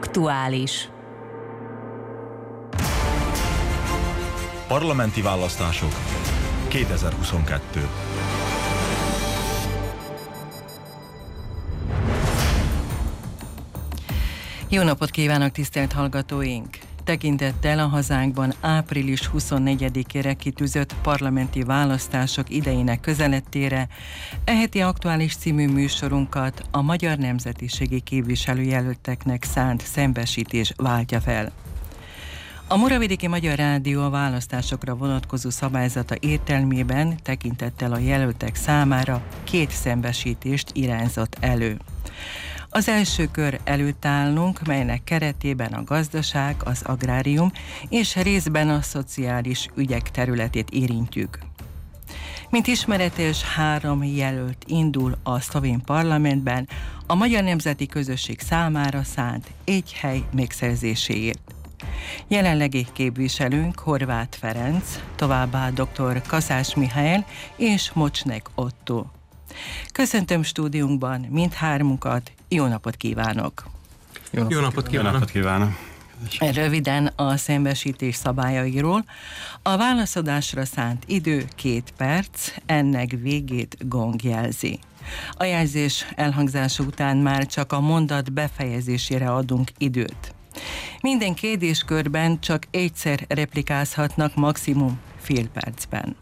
Aktuális. Parlamenti választások 2022. Jó napot kívánok, tisztelt hallgatóink! Tekintettel a hazánkban április 24-ére kitűzött parlamenti választások idejének közelettére, eheti aktuális című műsorunkat a magyar nemzetiségi képviselőjelölteknek szánt szembesítés váltja fel. A Muravidéki Magyar Rádió a választásokra vonatkozó szabályzata értelmében tekintettel a jelöltek számára két szembesítést irányzott elő. Az első kör előtt állunk, melynek keretében a gazdaság, az agrárium és részben a szociális ügyek területét érintjük. Mint ismeretes, három jelölt indul a szlovén parlamentben a Magyar Nemzeti Közösség számára szánt egy hely megszerzéséért. Jelenlegi képviselőnk Horváth Ferenc, továbbá dr. Kaszás Mihály és Mocsnek Otto. Köszöntöm stúdiunkban mindhármunkat, jó napot kívánok! Jó napot, jó napot kívánok! Jó napot kívánok! Röviden a szembesítés szabályairól. A válaszadásra szánt idő két perc, ennek végét gong jelzi. A jelzés elhangzása után már csak a mondat befejezésére adunk időt. Minden kérdéskörben csak egyszer replikázhatnak maximum fél percben.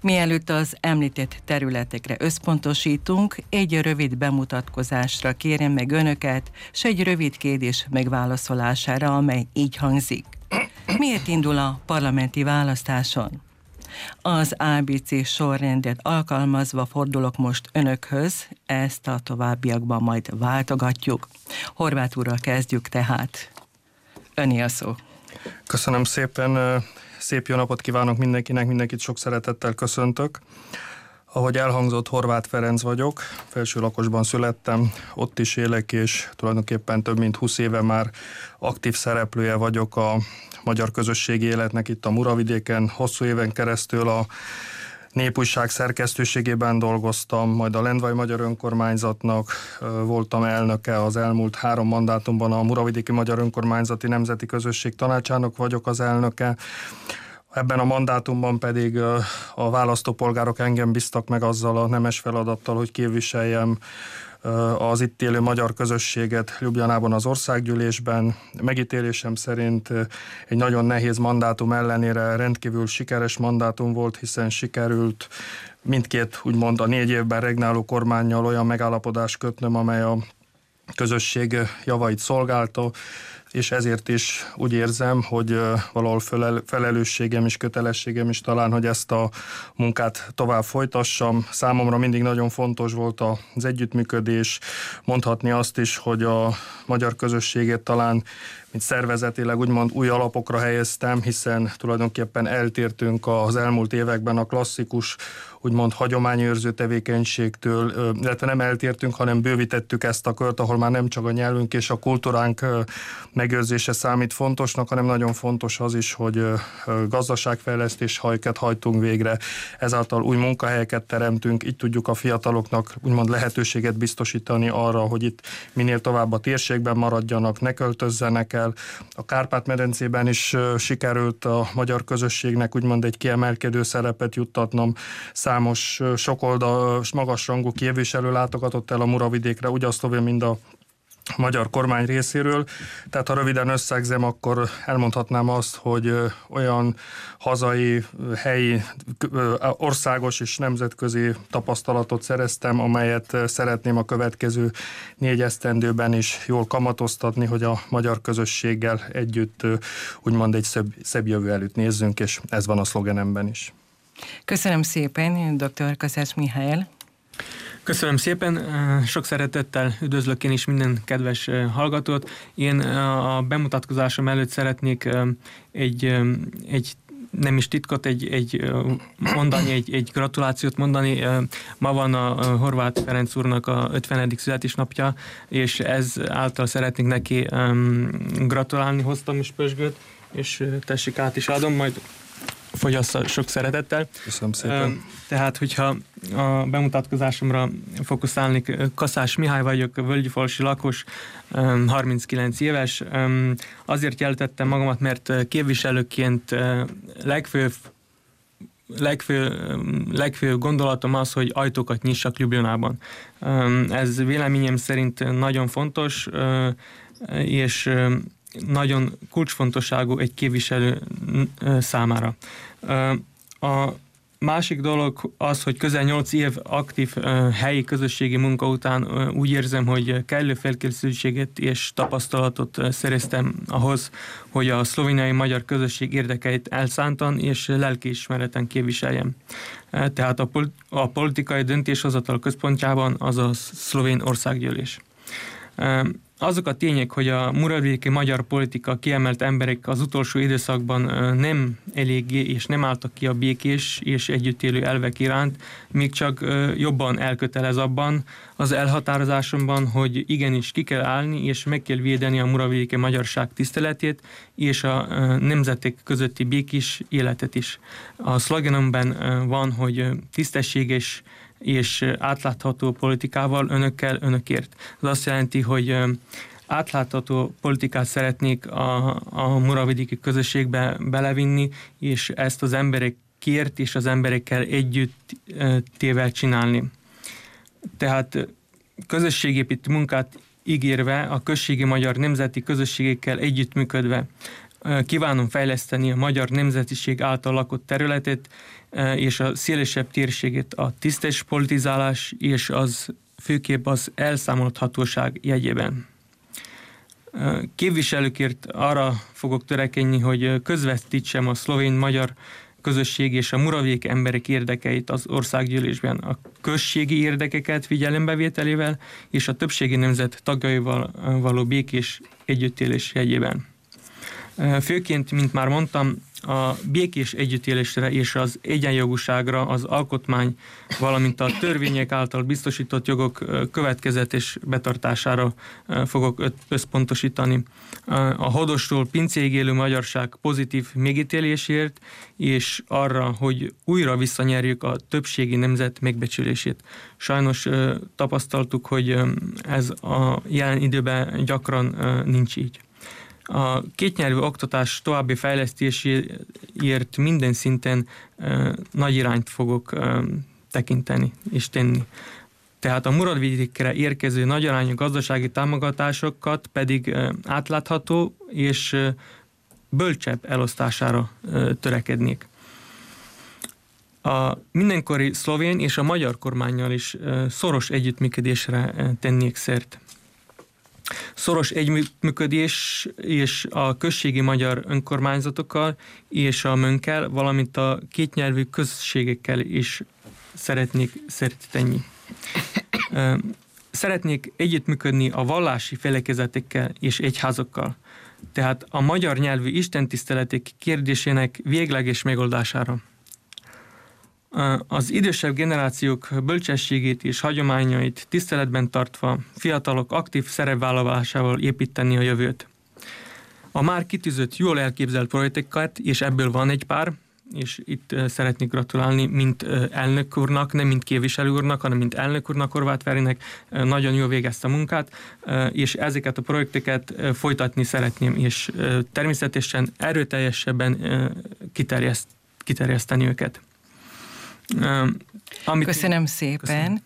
Mielőtt az említett területekre összpontosítunk, egy rövid bemutatkozásra kérem meg Önöket, s egy rövid kérdés megválaszolására, amely így hangzik. Miért indul a parlamenti választáson? Az ABC sorrendet alkalmazva fordulok most önökhöz, ezt a továbbiakban majd váltogatjuk. Horváth úrral kezdjük tehát. Öni a szó. Köszönöm szépen. Szép jó napot kívánok mindenkinek, mindenkit sok szeretettel köszöntök. Ahogy elhangzott, Horváth Ferenc vagyok, felső lakosban születtem, ott is élek, és tulajdonképpen több mint 20 éve már aktív szereplője vagyok a magyar közösségi életnek itt a Muravidéken. Hosszú éven keresztül a népújság szerkesztőségében dolgoztam, majd a Lendvai Magyar Önkormányzatnak voltam elnöke az elmúlt három mandátumban, a Muravidéki Magyar Önkormányzati Nemzeti Közösség tanácsának vagyok az elnöke. Ebben a mandátumban pedig a választópolgárok engem bíztak meg azzal a nemes feladattal, hogy képviseljem az itt élő magyar közösséget Ljubljanában az országgyűlésben. Megítélésem szerint egy nagyon nehéz mandátum ellenére rendkívül sikeres mandátum volt, hiszen sikerült mindkét úgymond a négy évben regnáló kormányjal olyan megállapodást kötnöm, amely a közösség javait szolgálta, és ezért is úgy érzem, hogy valahol felelősségem és kötelességem is talán, hogy ezt a munkát tovább folytassam. Számomra mindig nagyon fontos volt az együttműködés, mondhatni azt is, hogy a magyar közösséget talán mint szervezetileg úgymond új alapokra helyeztem, hiszen tulajdonképpen eltértünk az elmúlt években a klasszikus úgymond hagyományőrző tevékenységtől, illetve nem eltértünk, hanem bővítettük ezt a kört, ahol már nem csak a nyelvünk és a kultúránk megőrzése számít fontosnak, hanem nagyon fontos az is, hogy gazdaságfejlesztés hajket hajtunk végre, ezáltal új munkahelyeket teremtünk, így tudjuk a fiataloknak úgymond lehetőséget biztosítani arra, hogy itt minél tovább a térségben maradjanak, ne költözzenek el. A Kárpát-medencében is sikerült a magyar közösségnek úgymond egy kiemelkedő szerepet juttatnom. Számos sokoldal, magasrangú képviselő látogatott el a Muravidékre, úgy azt mint a magyar kormány részéről. Tehát ha röviden összegzem, akkor elmondhatnám azt, hogy olyan hazai, helyi, országos és nemzetközi tapasztalatot szereztem, amelyet szeretném a következő négy esztendőben is jól kamatoztatni, hogy a magyar közösséggel együtt úgymond egy szebb, szebb jövő előtt nézzünk, és ez van a szlogenemben is. Köszönöm szépen, dr. Kaszás Mihály. Köszönöm szépen, sok szeretettel üdvözlök én is minden kedves hallgatót. Én a bemutatkozásom előtt szeretnék egy, egy nem is titkot, egy, egy mondani, egy, egy gratulációt mondani. Ma van a Horváth Ferenc úrnak a 50. születésnapja, és ez által szeretnék neki gratulálni. Hoztam is pösgőt, és tessék át is adom, majd fogyassza sok szeretettel. Köszönöm szépen. Tehát, hogyha a bemutatkozásomra fókuszálnék, Kaszás Mihály vagyok, völgyfalsi lakos, 39 éves. Azért jeltettem magamat, mert képviselőként legfőbb legfő, legfő gondolatom az, hogy ajtókat nyissak Ljubljanában. Ez véleményem szerint nagyon fontos, és nagyon kulcsfontosságú egy képviselő számára. A Másik dolog az, hogy közel 8 év aktív helyi közösségi munka után úgy érzem, hogy kellő felkészültséget és tapasztalatot szereztem ahhoz, hogy a szlovéniai magyar közösség érdekeit elszántan és lelkiismereten képviseljem. Tehát a, a politikai döntéshozatal központjában az a szlovén országgyűlés. Azok a tények, hogy a muravéki magyar politika kiemelt emberek az utolsó időszakban nem eléggé és nem álltak ki a békés és együttélő elvek iránt, még csak jobban elkötelez abban az elhatározásomban, hogy igenis ki kell állni és meg kell védeni a muravéki magyarság tiszteletét és a nemzetek közötti békés életet is. A szlogenomban van, hogy tisztességes és átlátható politikával önökkel, önökért. Ez azt jelenti, hogy átlátható politikát szeretnék a, a muravidéki közösségbe belevinni, és ezt az emberek kért és az emberekkel együtt tével csinálni. Tehát közösségépítő munkát ígérve, a községi magyar nemzeti közösségekkel együttműködve kívánom fejleszteni a magyar nemzetiség által lakott területet, és a szélesebb térségét a tisztes politizálás és az főképp az elszámolhatóság jegyében. Képviselőkért arra fogok törekedni, hogy közvetítsem a szlovén-magyar közösség és a muravék emberek érdekeit az országgyűlésben, a községi érdekeket figyelembevételével és a többségi nemzet tagjaival való békés együttélés jegyében. Főként, mint már mondtam, a békés együttélésre és az egyenjogúságra, az alkotmány, valamint a törvények által biztosított jogok következetes betartására fogok összpontosítani. A hodosról pincéig élő magyarság pozitív megítélésért, és arra, hogy újra visszanyerjük a többségi nemzet megbecsülését. Sajnos tapasztaltuk, hogy ez a jelen időben gyakran nincs így. A kétnyelvű oktatás további fejlesztéséért minden szinten nagy irányt fogok tekinteni és tenni. Tehát a muradvidékre érkező nagyarányú gazdasági támogatásokat pedig átlátható és bölcsebb elosztására törekednék. A mindenkori szlovén és a magyar kormányjal is szoros együttműködésre tennék szert. Szoros együttműködés és a községi magyar önkormányzatokkal és a mönkel, valamint a kétnyelvű községekkel is szeretnék tenni. Szeretnék együttműködni a vallási felekezetekkel és egyházokkal, tehát a magyar nyelvű istentiszteletek kérdésének végleges megoldására. Az idősebb generációk bölcsességét és hagyományait tiszteletben tartva fiatalok aktív szerepvállalásával építeni a jövőt. A már kitűzött, jól elképzelt projekteket, és ebből van egy pár, és itt szeretnék gratulálni, mint elnök úrnak, nem mint képviselő úrnak, hanem mint elnök úrnak, Horváth Verinek, nagyon jól végezte a munkát, és ezeket a projekteket folytatni szeretném, és természetesen erőteljesebben kiterjeszt, kiterjeszteni őket. Amit Köszönöm szépen.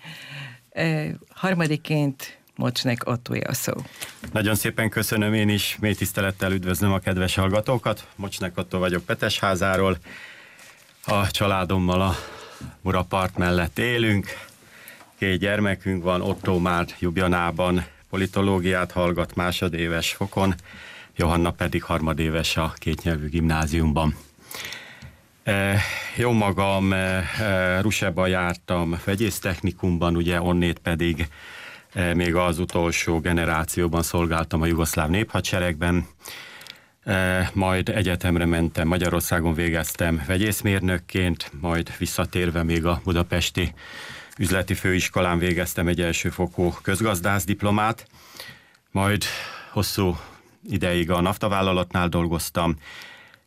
Köszönöm. Harmadiként Mocsnek Ottója a szó. Nagyon szépen köszönöm én is, mély tisztelettel üdvözlöm a kedves hallgatókat. Mocsnek Ottó vagyok Petesházáról. A családommal a Murapart mellett élünk. Két gyermekünk van, Otto már Jubjanában politológiát hallgat másodéves fokon, Johanna pedig harmadéves a kétnyelvű gimnáziumban. Eh, jó magam, eh, eh, Ruseba jártam vegyésztechnikumban, ugye onnét pedig még az utolsó generációban szolgáltam a jugoszláv néphadseregben, majd egyetemre mentem, Magyarországon végeztem vegyészmérnökként, majd visszatérve még a budapesti üzleti főiskolán végeztem egy elsőfokú közgazdász diplomát, majd hosszú ideig a naftavállalatnál dolgoztam,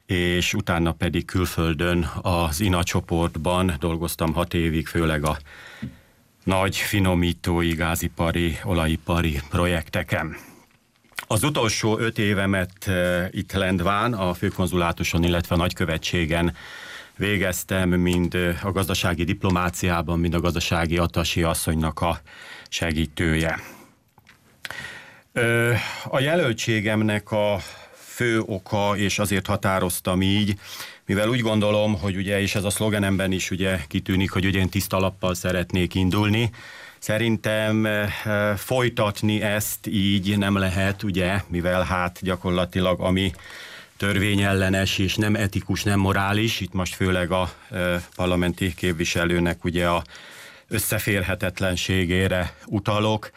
és utána pedig külföldön az INA csoportban dolgoztam hat évig, főleg a nagy finomítói, gázipari, olajipari projekteken. Az utolsó öt évemet itt Lendván, a főkonzulátuson, illetve a nagykövetségen végeztem, mind a gazdasági diplomáciában, mind a gazdasági atasi asszonynak a segítője. A jelöltségemnek a fő oka, és azért határoztam így, mivel úgy gondolom, hogy ugye, és ez a szlogenemben is ugye kitűnik, hogy ugye én tiszta lappal szeretnék indulni, Szerintem folytatni ezt így nem lehet, ugye, mivel hát gyakorlatilag ami törvényellenes és nem etikus, nem morális, itt most főleg a parlamenti képviselőnek ugye a összeférhetetlenségére utalok,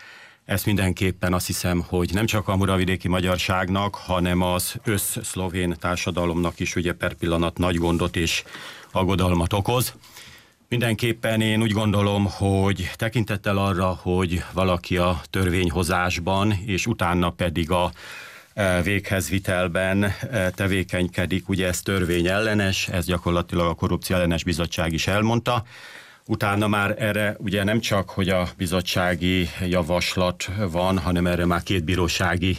ezt mindenképpen azt hiszem, hogy nem csak a muravidéki magyarságnak, hanem az össz-szlovén társadalomnak is ugye per pillanat nagy gondot és aggodalmat okoz. Mindenképpen én úgy gondolom, hogy tekintettel arra, hogy valaki a törvényhozásban, és utána pedig a e, véghezvitelben e, tevékenykedik, ugye ez törvényellenes, ez gyakorlatilag a korrupció ellenes bizottság is elmondta, Utána már erre ugye nem csak, hogy a bizottsági javaslat van, hanem erre már két bírósági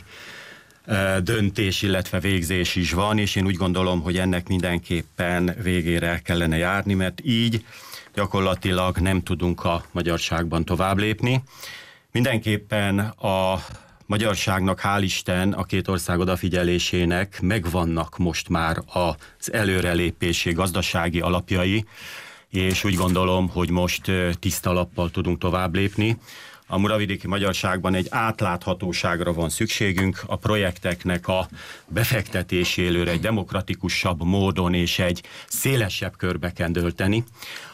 döntés, illetve végzés is van, és én úgy gondolom, hogy ennek mindenképpen végére kellene járni, mert így gyakorlatilag nem tudunk a magyarságban tovább lépni. Mindenképpen a magyarságnak, hál' Isten, a két ország odafigyelésének megvannak most már az előrelépési gazdasági alapjai, és úgy gondolom, hogy most tiszta lappal tudunk tovább lépni. A muravidéki magyarságban egy átláthatóságra van szükségünk, a projekteknek a befektetéséről egy demokratikusabb módon és egy szélesebb körbe kell dölteni.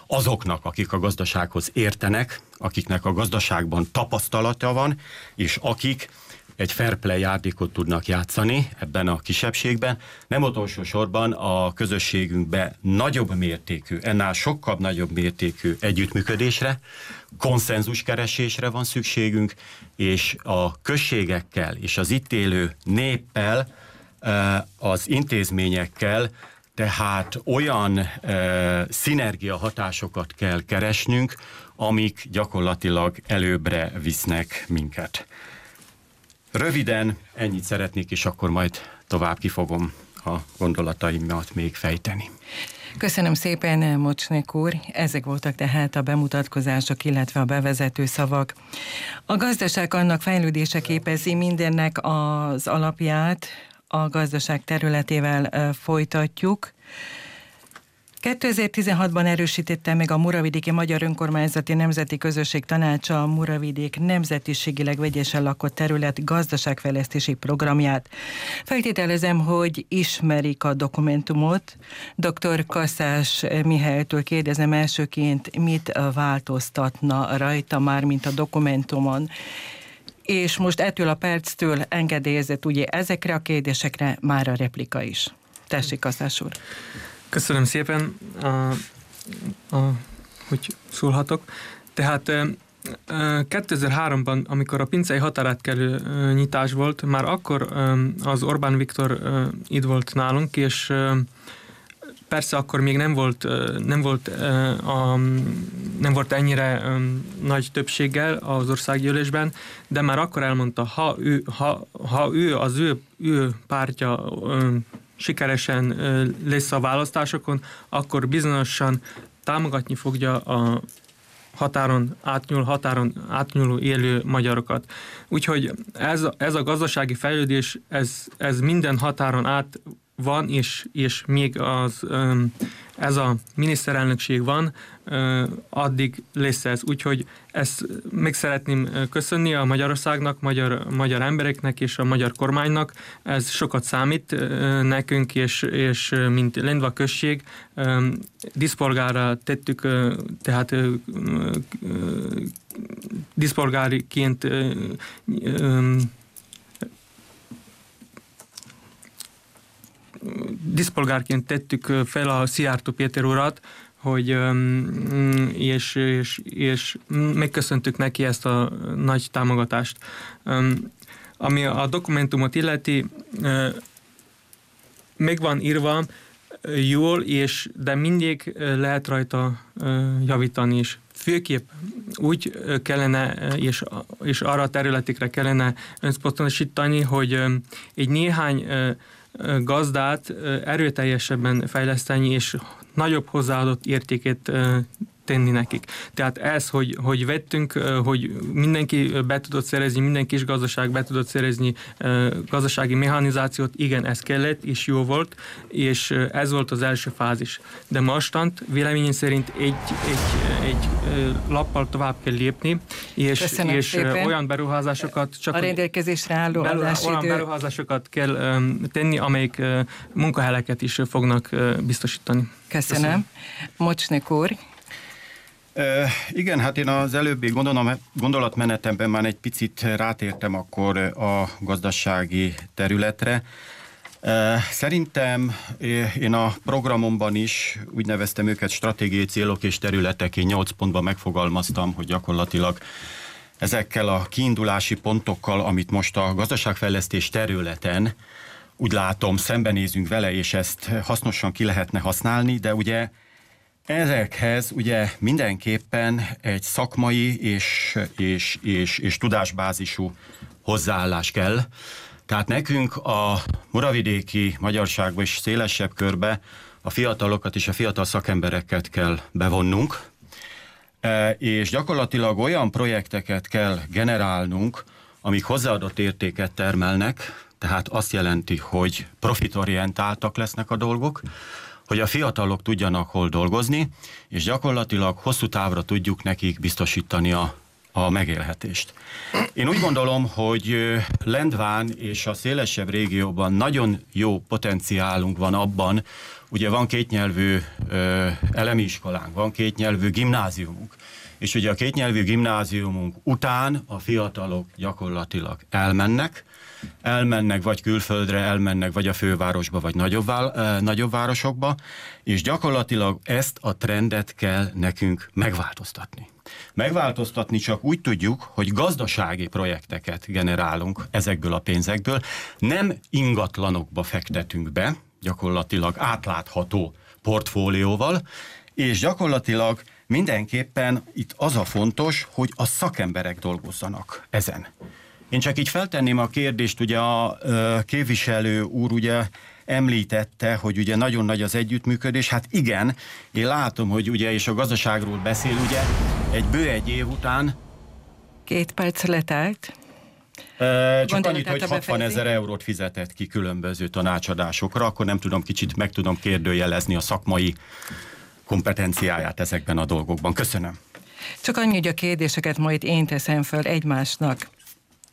Azoknak, akik a gazdasághoz értenek, akiknek a gazdaságban tapasztalata van, és akik egy fair play játékot tudnak játszani ebben a kisebbségben. Nem utolsó sorban a közösségünkbe nagyobb mértékű, ennél sokkal nagyobb mértékű együttműködésre, konszenzuskeresésre van szükségünk, és a községekkel és az itt élő néppel, az intézményekkel, tehát olyan e, szinergia hatásokat kell keresnünk, amik gyakorlatilag előbbre visznek minket. Röviden ennyit szeretnék, és akkor majd tovább kifogom a gondolataimat még fejteni. Köszönöm szépen, Mocsnek úr. Ezek voltak tehát a bemutatkozások, illetve a bevezető szavak. A gazdaság annak fejlődése képezi mindennek az alapját, a gazdaság területével folytatjuk. 2016-ban erősítette meg a Muravidéki Magyar Önkormányzati Nemzeti Közösség Tanácsa a Muravidék nemzetiségileg vegyesen lakott terület gazdaságfejlesztési programját. Feltételezem, hogy ismerik a dokumentumot. Dr. Kasszás Mihálytól kérdezem elsőként, mit változtatna rajta már, mint a dokumentumon és most ettől a perctől engedélyezett ugye ezekre a kérdésekre már a replika is. Tessék, Kasszás úr. Köszönöm szépen, a, a, hogy szólhatok. Tehát 2003-ban, amikor a pincei határátkelő nyitás volt, már akkor az Orbán Viktor itt volt nálunk, és persze akkor még nem volt, nem volt, a, nem volt ennyire nagy többséggel az országgyűlésben, de már akkor elmondta, ha ő, ha, ha ő az ő, ő pártja sikeresen lesz a választásokon, akkor bizonyosan támogatni fogja a határon átnyúl, határon átnyúló élő magyarokat. Úgyhogy ez, ez a gazdasági fejlődés, ez, ez minden határon át van, és, és még az, ez a miniszterelnökség van, addig lesz ez. Úgyhogy ezt meg szeretném köszönni a Magyarországnak, magyar, magyar embereknek és a magyar kormánynak. Ez sokat számít nekünk, és, és mint Lendva község, diszpolgára tettük, tehát diszpolgáriként diszpolgárként tettük fel a Szijjártó Péter urat, hogy és, és, és megköszöntük neki ezt a nagy támogatást. Ami a dokumentumot illeti, meg van írva, jól, és de mindig lehet rajta javítani is. Főképp úgy kellene, és, és arra a területekre kellene összpontosítani, hogy egy néhány gazdát erőteljesebben fejleszteni, és nagyobb hozzáadott értéket tenni nekik. Tehát ez, hogy, hogy vettünk, hogy mindenki be tudott szerezni, minden kis gazdaság be tudott szerezni gazdasági mechanizációt, igen, ez kellett, és jó volt, és ez volt az első fázis. De mostant véleményem szerint egy, egy, egy lappal tovább kell lépni, és, és olyan beruházásokat csak a rendelkezésre álló beruhá, olyan beruházásokat kell tenni, amelyik munkahelyeket is fognak biztosítani. Köszönöm. Köszönöm. Mocsnik úr, igen, hát én az előbbi gondolatmenetemben már egy picit rátértem akkor a gazdasági területre. Szerintem én a programomban is úgy neveztem őket stratégiai célok és területek, én nyolc pontban megfogalmaztam, hogy gyakorlatilag ezekkel a kiindulási pontokkal, amit most a gazdaságfejlesztés területen úgy látom, szembenézünk vele, és ezt hasznosan ki lehetne használni, de ugye Ezekhez ugye mindenképpen egy szakmai és, és, és, és tudásbázisú hozzáállás kell. Tehát nekünk a muravidéki magyarságban és szélesebb körbe a fiatalokat és a fiatal szakembereket kell bevonnunk, e, és gyakorlatilag olyan projekteket kell generálnunk, amik hozzáadott értéket termelnek, tehát azt jelenti, hogy profitorientáltak lesznek a dolgok, hogy a fiatalok tudjanak hol dolgozni, és gyakorlatilag hosszú távra tudjuk nekik biztosítani a, a megélhetést. Én úgy gondolom, hogy Lendván és a szélesebb régióban nagyon jó potenciálunk van abban, ugye van kétnyelvű ö, elemi iskolánk, van kétnyelvű gimnáziumunk, és ugye a kétnyelvű gimnáziumunk után a fiatalok gyakorlatilag elmennek, elmennek vagy külföldre, elmennek vagy a fővárosba, vagy nagyobb, eh, nagyobb városokba, és gyakorlatilag ezt a trendet kell nekünk megváltoztatni. Megváltoztatni csak úgy tudjuk, hogy gazdasági projekteket generálunk ezekből a pénzekből, nem ingatlanokba fektetünk be, gyakorlatilag átlátható portfólióval, és gyakorlatilag mindenképpen itt az a fontos, hogy a szakemberek dolgozzanak ezen. Én csak így feltenném a kérdést, ugye a képviselő úr ugye említette, hogy ugye nagyon nagy az együttműködés. Hát igen, én látom, hogy ugye, és a gazdaságról beszél, ugye, egy bő egy év után. Két perc letelt. E, csak annyit, hogy 60 ezer eurót fizetett ki különböző tanácsadásokra, akkor nem tudom, kicsit meg tudom kérdőjelezni a szakmai kompetenciáját ezekben a dolgokban. Köszönöm. Csak annyi, hogy a kérdéseket majd én teszem föl egymásnak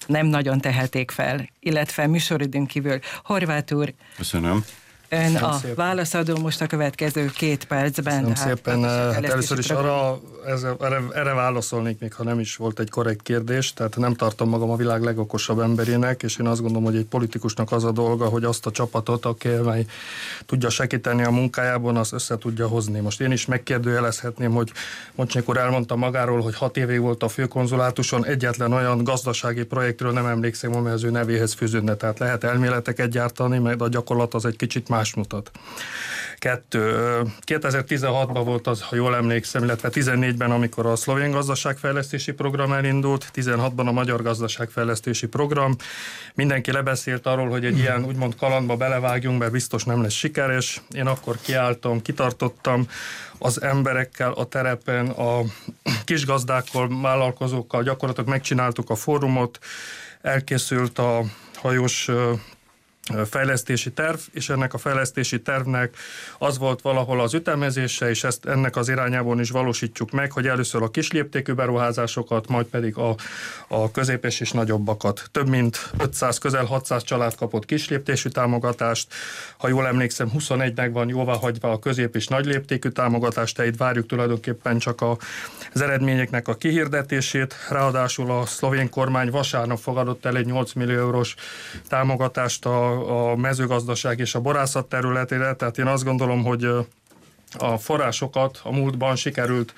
nem nagyon teheték fel, illetve műsoridőn kívül. Horváth úr. Köszönöm. Ön a szépen. válaszadó most a következő két percben. Köszönöm hát, szépen. Hát először is arra, ez, erre, erre válaszolnék, még ha nem is volt egy korrekt kérdés, tehát nem tartom magam a világ legokosabb emberének, és én azt gondolom, hogy egy politikusnak az a dolga, hogy azt a csapatot, aki mely tudja segíteni a munkájában, az össze tudja hozni. Most én is megkérdőjelezhetném, hogy Mocsnyik úr elmondta magáról, hogy hat évig volt a főkonzulátuson, egyetlen olyan gazdasági projektről nem emlékszem, amely az ő nevéhez fűződne. Tehát lehet elméleteket gyártani, mert a gyakorlat az egy kicsit más más mutat. Kettő. 2016-ban volt az, ha jól emlékszem, illetve 14-ben, amikor a szlovén gazdaságfejlesztési program elindult, 16-ban a magyar gazdaságfejlesztési program. Mindenki lebeszélt arról, hogy egy ilyen úgymond kalandba belevágjunk, mert biztos nem lesz sikeres. Én akkor kiálltam, kitartottam az emberekkel a terepen, a kisgazdákkal, vállalkozókkal gyakorlatilag megcsináltuk a fórumot, elkészült a hajós fejlesztési terv, és ennek a fejlesztési tervnek az volt valahol az ütemezése, és ezt ennek az irányában is valósítjuk meg, hogy először a kisléptékű beruházásokat, majd pedig a, a középes és nagyobbakat. Több mint 500, közel 600 család kapott kisléptésű támogatást, ha jól emlékszem, 21-nek van jóvá hagyva a közép és nagy léptékű támogatást, tehát várjuk tulajdonképpen csak a, az eredményeknek a kihirdetését, ráadásul a szlovén kormány vasárnap fogadott el egy 8 millió eurós támogatást a a mezőgazdaság és a borászat területére, tehát én azt gondolom, hogy a forrásokat a múltban sikerült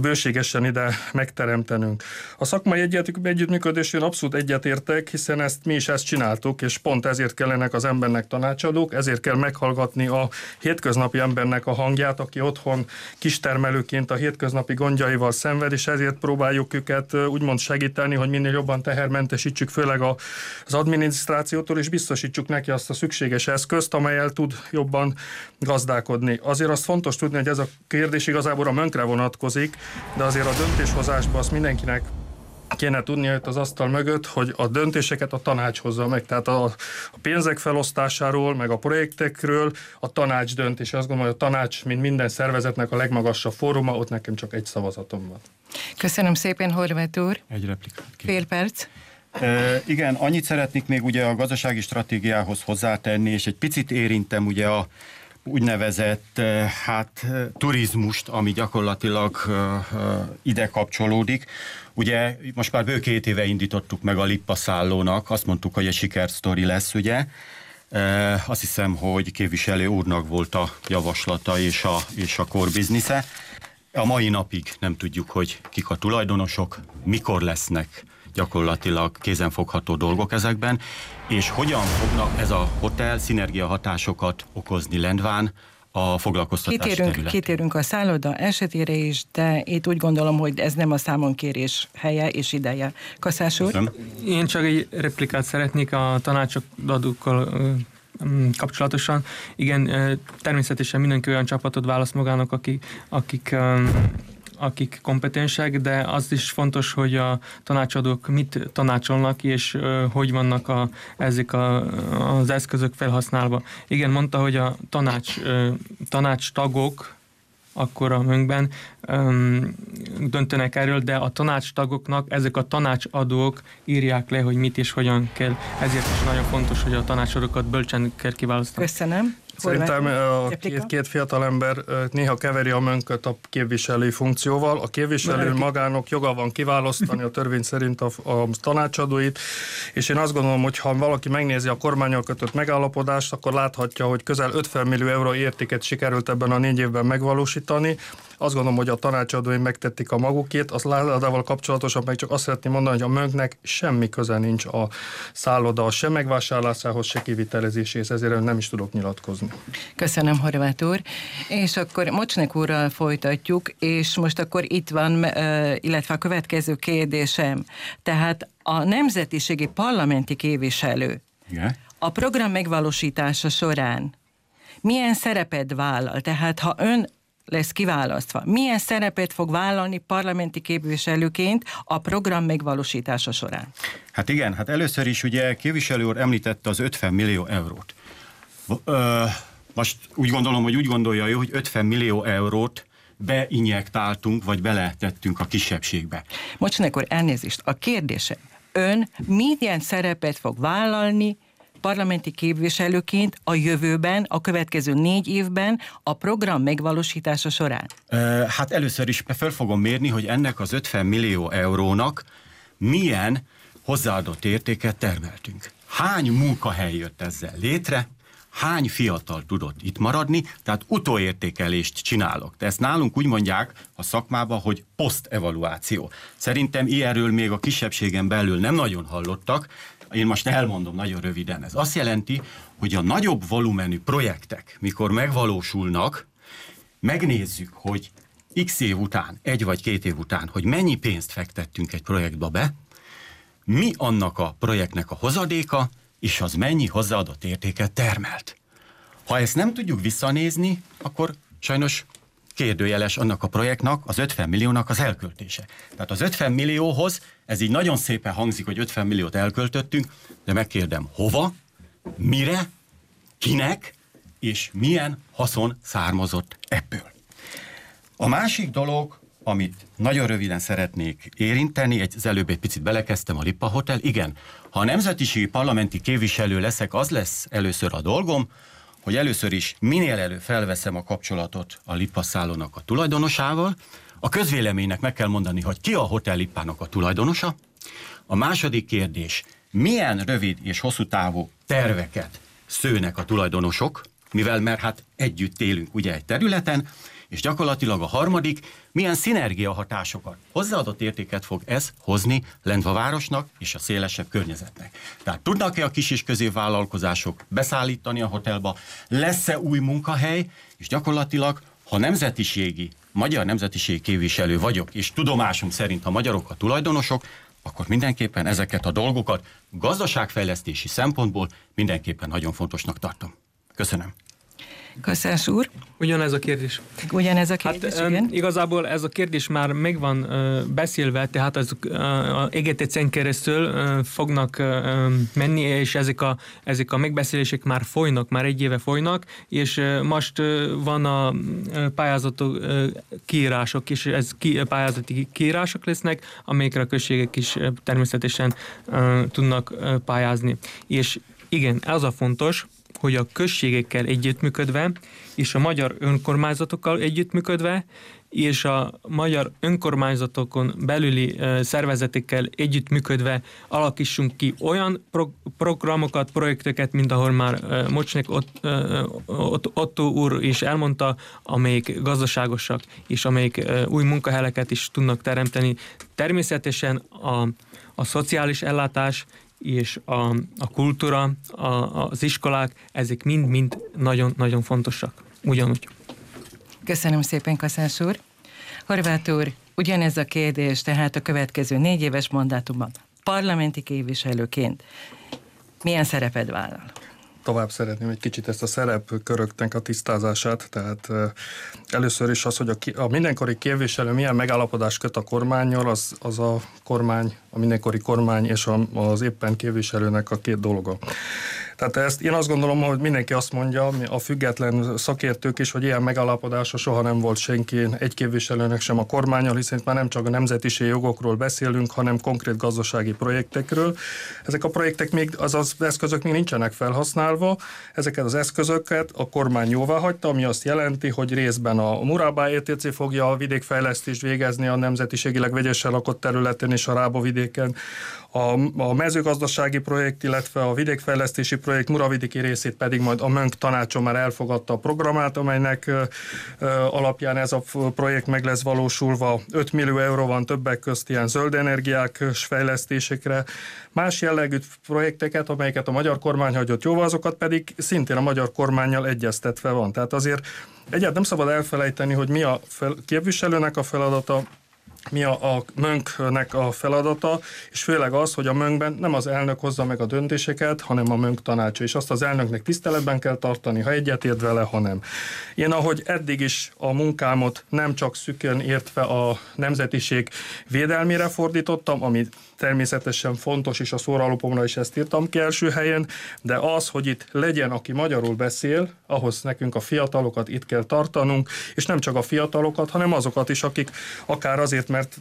bőségesen ide megteremtenünk. A szakmai egyet, együttműködésén abszolút egyetértek, hiszen ezt mi is ezt csináltuk, és pont ezért kellenek az embernek tanácsadók, ezért kell meghallgatni a hétköznapi embernek a hangját, aki otthon kistermelőként a hétköznapi gondjaival szenved, és ezért próbáljuk őket úgymond segíteni, hogy minél jobban tehermentesítsük, főleg az adminisztrációtól, és biztosítsuk neki azt a szükséges eszközt, amelyel tud jobban gazdálkodni. Azért azt fontos tudni, hogy ez a kérdés igazából a mönkre vonatkozik, de azért a döntéshozásban azt mindenkinek kéne tudni itt az asztal mögött, hogy a döntéseket a tanács hozza meg. Tehát a, a pénzek felosztásáról, meg a projektekről a tanács dönt, és azt gondolom, hogy a tanács, mint minden szervezetnek a legmagasabb fóruma, ott nekem csak egy szavazatom van. Köszönöm szépen, Horváth úr. Egy replikát. Fél perc. E, igen, annyit szeretnék még ugye a gazdasági stratégiához hozzátenni, és egy picit érintem ugye a úgynevezett eh, hát, eh, turizmust, ami gyakorlatilag eh, ide kapcsolódik. Ugye most már bő két éve indítottuk meg a Lippa szállónak, azt mondtuk, hogy egy sikersztori lesz, ugye. Azt hiszem, hogy képviselő úrnak volt a javaslata és a, és a business-e. A mai napig nem tudjuk, hogy kik a tulajdonosok, mikor lesznek gyakorlatilag kézenfogható dolgok ezekben, és hogyan fognak ez a hotel szinergia hatásokat okozni Lendván a foglalkoztatás kitérünk, területén. Kitérünk a szálloda esetére is, de itt úgy gondolom, hogy ez nem a számonkérés helye és ideje. Kaszás úr? Én csak egy replikát szeretnék a tanácsadókkal kapcsolatosan. Igen, természetesen mindenki olyan csapatot választ magának, akik, akik akik kompetensek, de az is fontos, hogy a tanácsadók mit tanácsolnak, és hogy vannak a, ezek a, az eszközök felhasználva. Igen, mondta, hogy a tanács, tanács tagok akkor a mönkben um, döntenek erről, de a tanácstagoknak ezek a tanácsadók írják le, hogy mit és hogyan kell. Ezért is nagyon fontos, hogy a tanácsadókat bölcsen kell kiválasztani. Köszönöm. Szerintem a két, két fiatal ember néha keveri a mönköt a képviselői funkcióval. A képviselő magának joga van kiválasztani a törvény szerint a, a tanácsadóit, és én azt gondolom, hogy ha valaki megnézi a kormányal kötött megállapodást, akkor láthatja, hogy közel 50 millió euró értéket sikerült ebben a négy évben megvalósítani. Azt gondolom, hogy a tanácsadói megtették a magukét, az ládával kapcsolatosan meg csak azt szeretném mondani, hogy a mönknek semmi köze nincs a szálloda sem megvásárlásához, se kivitelezéséhez, ezért nem is tudok nyilatkozni. Köszönöm, Horváth úr. És akkor Mocsnek úrral folytatjuk, és most akkor itt van, illetve a következő kérdésem. Tehát a nemzetiségi parlamenti képviselő Igen. a program megvalósítása során milyen szerepet vállal? Tehát ha ön lesz kiválasztva. Milyen szerepet fog vállalni parlamenti képviselőként a program megvalósítása során? Hát igen, hát először is ugye képviselő úr említette az 50 millió eurót. Ö, most úgy gondolom, hogy úgy gondolja ő, hogy 50 millió eurót beinjektáltunk, vagy beletettünk a kisebbségbe. Most akkor elnézést. A kérdésem, ön milyen szerepet fog vállalni parlamenti képviselőként a jövőben, a következő négy évben a program megvalósítása során? Hát először is fel fogom mérni, hogy ennek az 50 millió eurónak milyen hozzáadott értéket termeltünk. Hány munkahely jött ezzel létre, hány fiatal tudott itt maradni, tehát utóértékelést csinálok. De ezt nálunk úgy mondják a szakmában, hogy posztevaluáció. Szerintem ilyenről még a kisebbségen belül nem nagyon hallottak, én most elmondom nagyon röviden. Ez azt jelenti, hogy a nagyobb volumenű projektek, mikor megvalósulnak, megnézzük, hogy x év után, egy vagy két év után, hogy mennyi pénzt fektettünk egy projektbe be, mi annak a projektnek a hozadéka, és az mennyi hozzáadott értéket termelt. Ha ezt nem tudjuk visszanézni, akkor sajnos kérdőjeles annak a projektnak, az 50 milliónak az elköltése. Tehát az 50 millióhoz, ez így nagyon szépen hangzik, hogy 50 milliót elköltöttünk, de megkérdem, hova, mire, kinek, és milyen haszon származott ebből. A másik dolog, amit nagyon röviden szeretnék érinteni, egy, az előbb egy picit belekezdtem a Lippa Hotel, igen, ha a nemzetiségi parlamenti képviselő leszek, az lesz először a dolgom, hogy először is minél elő felveszem a kapcsolatot a Lippa szállónak a tulajdonosával, a közvéleménynek meg kell mondani, hogy ki a Hotel Lippának a tulajdonosa. A második kérdés, milyen rövid és hosszú távú terveket szőnek a tulajdonosok, mivel mert hát együtt élünk ugye egy területen, és gyakorlatilag a harmadik, milyen szinergia hatásokat, hozzáadott értéket fog ez hozni Lendva városnak és a szélesebb környezetnek. Tehát tudnak-e a kis és középvállalkozások beszállítani a hotelba, lesz-e új munkahely, és gyakorlatilag, ha nemzetiségi, magyar nemzetiségi képviselő vagyok, és tudomásom szerint a magyarok a tulajdonosok, akkor mindenképpen ezeket a dolgokat gazdaságfejlesztési szempontból mindenképpen nagyon fontosnak tartom. Köszönöm. Kaszás úr. Ugyanez a kérdés. Ugyanez a kérdés, hát, igen. Igazából ez a kérdés már meg van uh, beszélve, tehát az EGTC-n keresztül fognak menni, és ezek a, ezek a megbeszélések már folynak, már egy éve folynak, és most van a pályázatú uh, kiírások, és ez ki, pályázati kiírások lesznek, amelyekre a községek is természetesen tudnak pályázni. És igen, ez a fontos, hogy a községekkel együttműködve, és a magyar önkormányzatokkal együttműködve, és a magyar önkormányzatokon belüli szervezetekkel együttműködve alakítsunk ki olyan pro- programokat, projekteket, mint ahol már Mocsnek Ott, Ott, Otto úr is elmondta, amelyik gazdaságosak, és amelyik új munkahelyeket is tudnak teremteni. Természetesen a, a szociális ellátás és a, a kultúra, a, az iskolák, ezek mind-mind nagyon-nagyon fontosak. Ugyanúgy. Köszönöm szépen, Kaszás úr. Horváth úr, ugyanez a kérdés, tehát a következő négy éves mandátumban parlamenti képviselőként milyen szereped vállal? Tovább szeretném egy kicsit ezt a szerepköröknek a tisztázását, tehát először is az, hogy a, a mindenkori képviselő milyen megállapodás köt a kormányjal, az, az a kormány, a mindenkori kormány és a, az éppen képviselőnek a két dolga. Tehát ezt én azt gondolom, hogy mindenki azt mondja, a független szakértők is, hogy ilyen megállapodása soha nem volt senki, egy képviselőnek sem a kormányal, hiszen itt már nem csak a nemzetiség jogokról beszélünk, hanem konkrét gazdasági projektekről. Ezek a projektek még, azaz eszközök még nincsenek felhasználva, ezeket az eszközöket a kormány jóvá hagyta, ami azt jelenti, hogy részben a Murabá ETC fogja a vidékfejlesztést végezni a nemzetiségileg vegyesen lakott területen és a Rába vidéken, a, a mezőgazdasági projekt, illetve a vidékfejlesztési projekt muravidiki részét pedig majd a MÖNK tanácson már elfogadta a programát, amelynek alapján ez a projekt meg lesz valósulva. 5 millió euró van többek közt ilyen zöld energiák fejlesztésekre. Más jellegű projekteket, amelyeket a magyar kormány hagyott jóval, azokat pedig szintén a magyar kormányjal egyeztetve van. Tehát azért egyáltalán nem szabad elfelejteni, hogy mi a fel, képviselőnek a feladata, mi a, a mönknek a feladata, és főleg az, hogy a mönkben nem az elnök hozza meg a döntéseket, hanem a mönk tanácsa, és azt az elnöknek tiszteletben kell tartani, ha egyetért vele, ha nem. Én ahogy eddig is a munkámot nem csak szükön értve a nemzetiség védelmére fordítottam, ami természetesen fontos, és a szóralopomra is ezt írtam ki első helyen, de az, hogy itt legyen, aki magyarul beszél, ahhoz nekünk a fiatalokat itt kell tartanunk, és nem csak a fiatalokat, hanem azokat is, akik akár azért, mert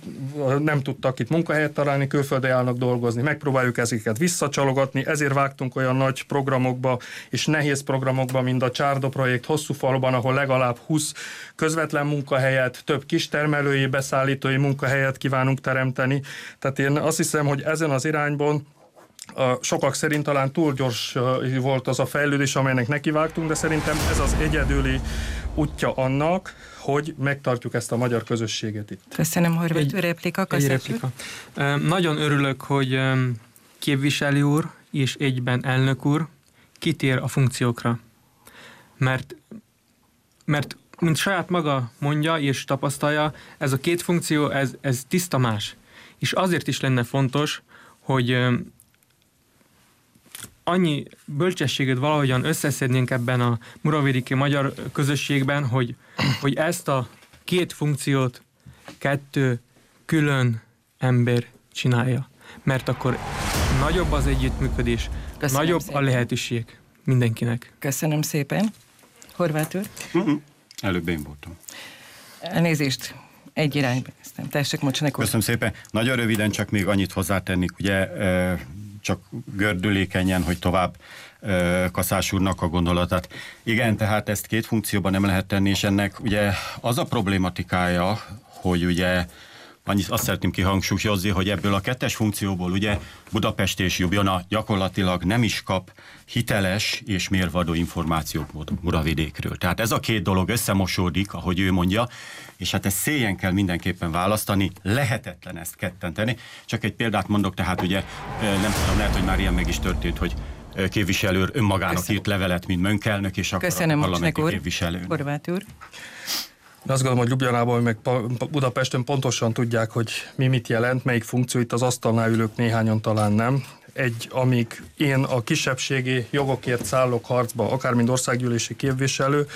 nem tudtak itt munkahelyet találni, külföldre állnak dolgozni. Megpróbáljuk ezeket visszacsalogatni, ezért vágtunk olyan nagy programokba és nehéz programokba, mint a Csárda projekt hosszú faluban, ahol legalább 20 közvetlen munkahelyet, több kistermelői, beszállítói munkahelyet kívánunk teremteni. Tehát én azt hiszem, hogy ezen az irányban sokak szerint talán túl gyors volt az a fejlődés, amelynek nekivágtunk, de szerintem ez az egyedüli útja annak, hogy megtartjuk ezt a magyar közösséget itt. Köszönöm, hogy egy, replika. Egy replika. Nagyon örülök, hogy képviselő úr és egyben elnök úr kitér a funkciókra. Mert, mert mint saját maga mondja és tapasztalja, ez a két funkció, ez, ez tiszta más. És azért is lenne fontos, hogy annyi bölcsességet valahogyan összeszednénk ebben a muravidiki magyar közösségben, hogy, hogy ezt a két funkciót kettő külön ember csinálja. Mert akkor nagyobb az együttműködés, Köszönöm nagyobb szépen. a lehetőség mindenkinek. Köszönöm szépen. Horváth úr? Uh-huh. Előbb én voltam. Elnézést, egy irányba néztem. Tessék, Mocsanek Köszönöm szépen. Nagyon röviden csak még annyit hozzátennék, ugye csak gördülékenyen, hogy tovább Kaszás úrnak a gondolatát. Igen, tehát ezt két funkcióban nem lehet tenni, és ennek ugye az a problématikája, hogy ugye annyit azt szeretném kihangsúlyozni, hogy ebből a kettes funkcióból ugye Budapest és Jubjana gyakorlatilag nem is kap hiteles és mérvadó információk Muravidékről. Tehát ez a két dolog összemosódik, ahogy ő mondja, és hát ezt szélyen kell mindenképpen választani, lehetetlen ezt ketten tenni. Csak egy példát mondok, tehát ugye nem tudom, lehet, hogy már ilyen meg is történt, hogy képviselő önmagának Köszönöm. írt levelet, mint Mönkelnök, és akkor Köszönöm, a parlamenti képviselő. Horváth úr. De azt gondolom, hogy Ljubljanában, meg Budapesten pontosan tudják, hogy mi mit jelent, melyik funkció, itt az asztalnál ülők néhányan talán nem. Egy, amíg én a kisebbségi jogokért szállok harcba, akár mint országgyűlési képviselő,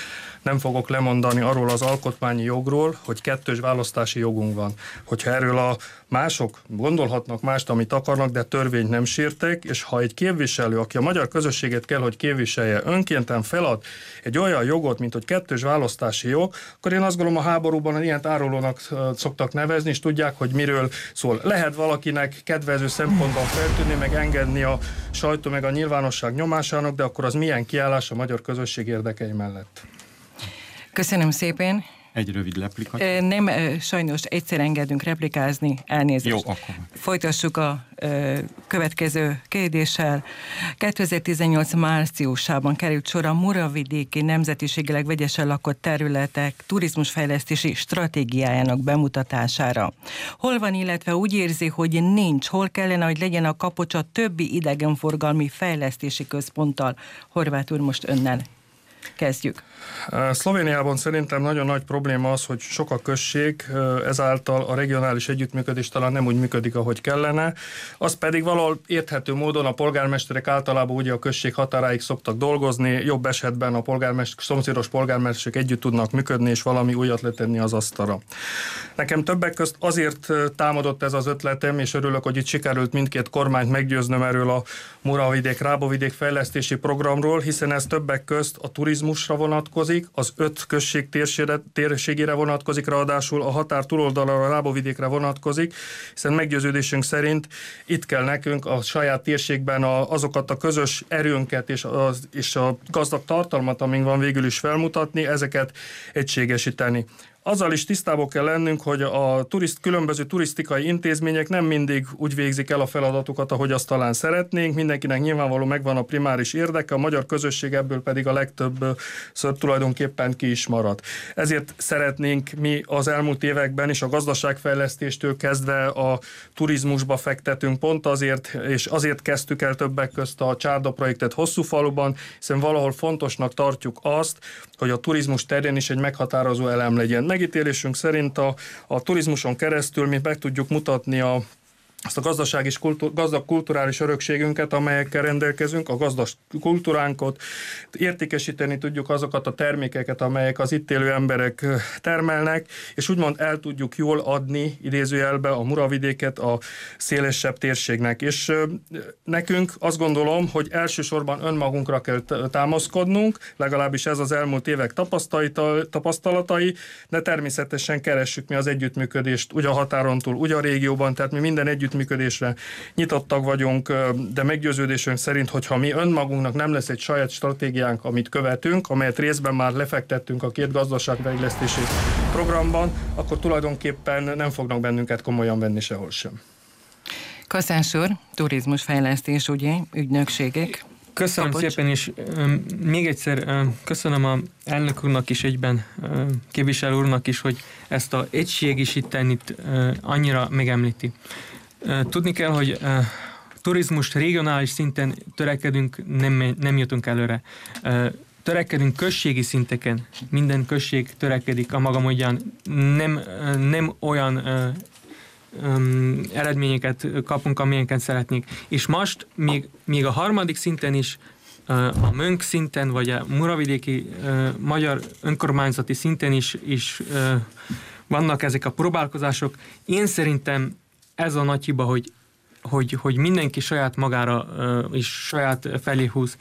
nem fogok lemondani arról az alkotmányi jogról, hogy kettős választási jogunk van. Hogyha erről a mások gondolhatnak mást, amit akarnak, de törvényt nem sírtek, és ha egy képviselő, aki a magyar közösséget kell, hogy képviselje, önkénten felad egy olyan jogot, mint hogy kettős választási jog, akkor én azt gondolom a háborúban ilyen árulónak szoktak nevezni, és tudják, hogy miről szól. Lehet valakinek kedvező szempontban feltűnni, meg engedni a sajtó, meg a nyilvánosság nyomásának, de akkor az milyen kiállás a magyar közösség érdekei mellett? Köszönöm szépen. Egy rövid replika. Nem, sajnos egyszer engedünk replikázni, elnézést. Jó, akkor. Folytassuk a következő kérdéssel. 2018 márciusában került sor a Muravidéki nemzetiségileg vegyesen lakott területek turizmusfejlesztési stratégiájának bemutatására. Hol van, illetve úgy érzi, hogy nincs, hol kellene, hogy legyen a kapocsa többi idegenforgalmi fejlesztési központtal. Horváth úr, most önnel kezdjük. Szlovéniában szerintem nagyon nagy probléma az, hogy sok a község, ezáltal a regionális együttműködés talán nem úgy működik, ahogy kellene. Az pedig valahol érthető módon a polgármesterek általában ugye a község határáig szoktak dolgozni, jobb esetben a polgármester, szomszédos polgármesterek együtt tudnak működni, és valami újat letenni az asztalra. Nekem többek közt azért támadott ez az ötletem, és örülök, hogy itt sikerült mindkét kormányt meggyőznöm erről a Muravidék, Rábovidék fejlesztési programról, hiszen ez többek közt a turizmusra vonatkozik, vonatkozik, az öt község térségére, vonatkozik, ráadásul a határ túloldalra, a Rábovidékre vonatkozik, hiszen meggyőződésünk szerint itt kell nekünk a saját térségben a, azokat a közös erőnket és, a, és a gazdag tartalmat, amink van végül is felmutatni, ezeket egységesíteni. Azzal is tisztában kell lennünk, hogy a turiszt, különböző turisztikai intézmények nem mindig úgy végzik el a feladatukat, ahogy azt talán szeretnénk. Mindenkinek nyilvánvaló megvan a primáris érdeke, a magyar közösség ebből pedig a legtöbb ször tulajdonképpen ki is marad. Ezért szeretnénk mi az elmúlt években is a gazdaságfejlesztéstől kezdve a turizmusba fektetünk pont azért, és azért kezdtük el többek közt a Csárda projektet hosszú faluban, hiszen valahol fontosnak tartjuk azt, hogy a turizmus terén is egy meghatározó elem legyen megítélésünk szerint a, a turizmuson keresztül mi meg tudjuk mutatni a azt a gazdaság és kultúr, gazdag kulturális örökségünket, amelyekkel rendelkezünk, a gazdag kultúránkot, értékesíteni tudjuk azokat a termékeket, amelyek az itt élő emberek termelnek, és úgymond el tudjuk jól adni idézőjelbe a muravidéket a szélesebb térségnek. És nekünk azt gondolom, hogy elsősorban önmagunkra kell támaszkodnunk, legalábbis ez az elmúlt évek tapasztalatai, de természetesen keressük mi az együttműködést, úgy a határon túl, úgy a régióban, tehát mi minden együtt együttműködésre nyitottak vagyunk, de meggyőződésünk szerint, hogyha mi önmagunknak nem lesz egy saját stratégiánk, amit követünk, amelyet részben már lefektettünk a két gazdaságfejlesztési programban, akkor tulajdonképpen nem fognak bennünket komolyan venni sehol sem. Kaszás úr, turizmusfejlesztés, ugye, ügynökségek. Köszönöm Kapocs. szépen, és um, még egyszer um, köszönöm a elnök úrnak is egyben, um, képviselő úrnak is, hogy ezt a egységisítenit uh, annyira megemlíti. Tudni kell, hogy turizmus regionális szinten törekedünk, nem, nem jutunk előre. Törekedünk községi szinteken, minden község törekedik a maga módján, nem, nem olyan um, eredményeket kapunk, amilyenket szeretnénk. És most még, még a harmadik szinten is, a Mönk szinten, vagy a Muravidéki uh, magyar önkormányzati szinten is, is uh, vannak ezek a próbálkozások. Én szerintem ez a nagy hiba, hogy, hogy, hogy mindenki saját magára és saját felé húz.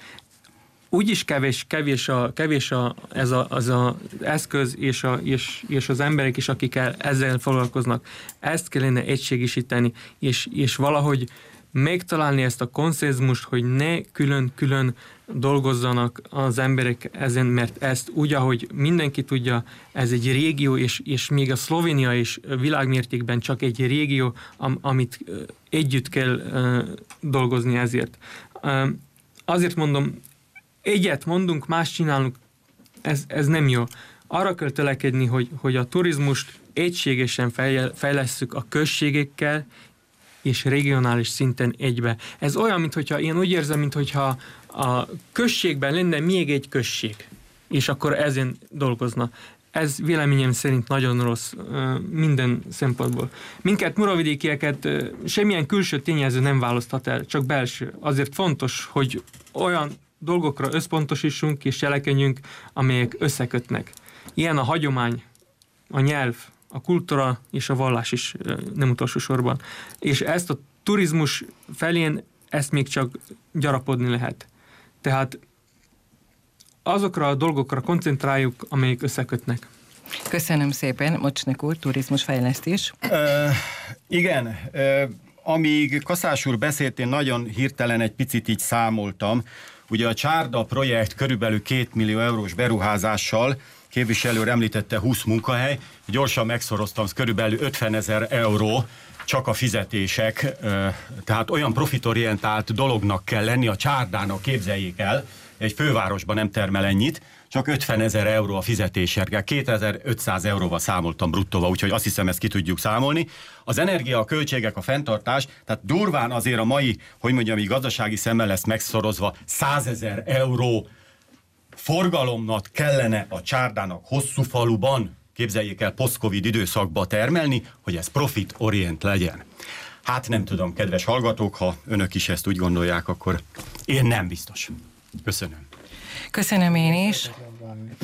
Úgyis kevés, kevés, a, kevés a, ez a, az a eszköz és, a, és, és az emberek is, akik el, ezzel foglalkoznak. Ezt kellene egységisíteni, és, és valahogy megtalálni ezt a konszenzmust, hogy ne külön-külön dolgozzanak az emberek ezen, mert ezt úgy, ahogy mindenki tudja, ez egy régió, és, és még a Szlovénia is világmértékben csak egy régió, am, amit együtt kell dolgozni ezért. Azért mondom, egyet mondunk, más csinálunk, ez, ez nem jó. Arra kell tölekedni, hogy, hogy a turizmust egységesen fejlesszük a községekkel, és regionális szinten egybe. Ez olyan, mintha én úgy érzem, mintha a községben lenne még egy község, és akkor ezen dolgozna. Ez véleményem szerint nagyon rossz minden szempontból. Minket muravidékieket semmilyen külső tényező nem választhat el, csak belső. Azért fontos, hogy olyan dolgokra összpontosítsunk és cselekedjünk, amelyek összekötnek. Ilyen a hagyomány, a nyelv, a kultúra és a vallás is nem utolsó sorban. És ezt a turizmus felén ezt még csak gyarapodni lehet. Tehát azokra a dolgokra koncentráljuk, amelyek összekötnek. Köszönöm szépen, Mocsnek úr, turizmusfejlesztés. Uh, igen, uh, amíg Kaszás úr beszélt, én nagyon hirtelen egy picit így számoltam. Ugye a Csárda projekt körülbelül 2 millió eurós beruházással képviselő említette 20 munkahely, gyorsan megszoroztam, az körülbelül 50 ezer euró, csak a fizetések, tehát olyan profitorientált dolognak kell lenni a csárdának, képzeljék el, egy fővárosban nem termel ennyit, csak 50 ezer euró a fizetésért, 2500 euróval számoltam bruttóval, úgyhogy azt hiszem ezt ki tudjuk számolni. Az energia, a költségek, a fenntartás, tehát durván azért a mai, hogy mondjam, így gazdasági szemmel lesz megszorozva 100 ezer euró forgalomnak kellene a csárdának hosszú faluban, képzeljék el, post-covid időszakba termelni, hogy ez profit orient legyen. Hát nem tudom, kedves hallgatók, ha önök is ezt úgy gondolják, akkor én nem biztos. Köszönöm. Köszönöm én is.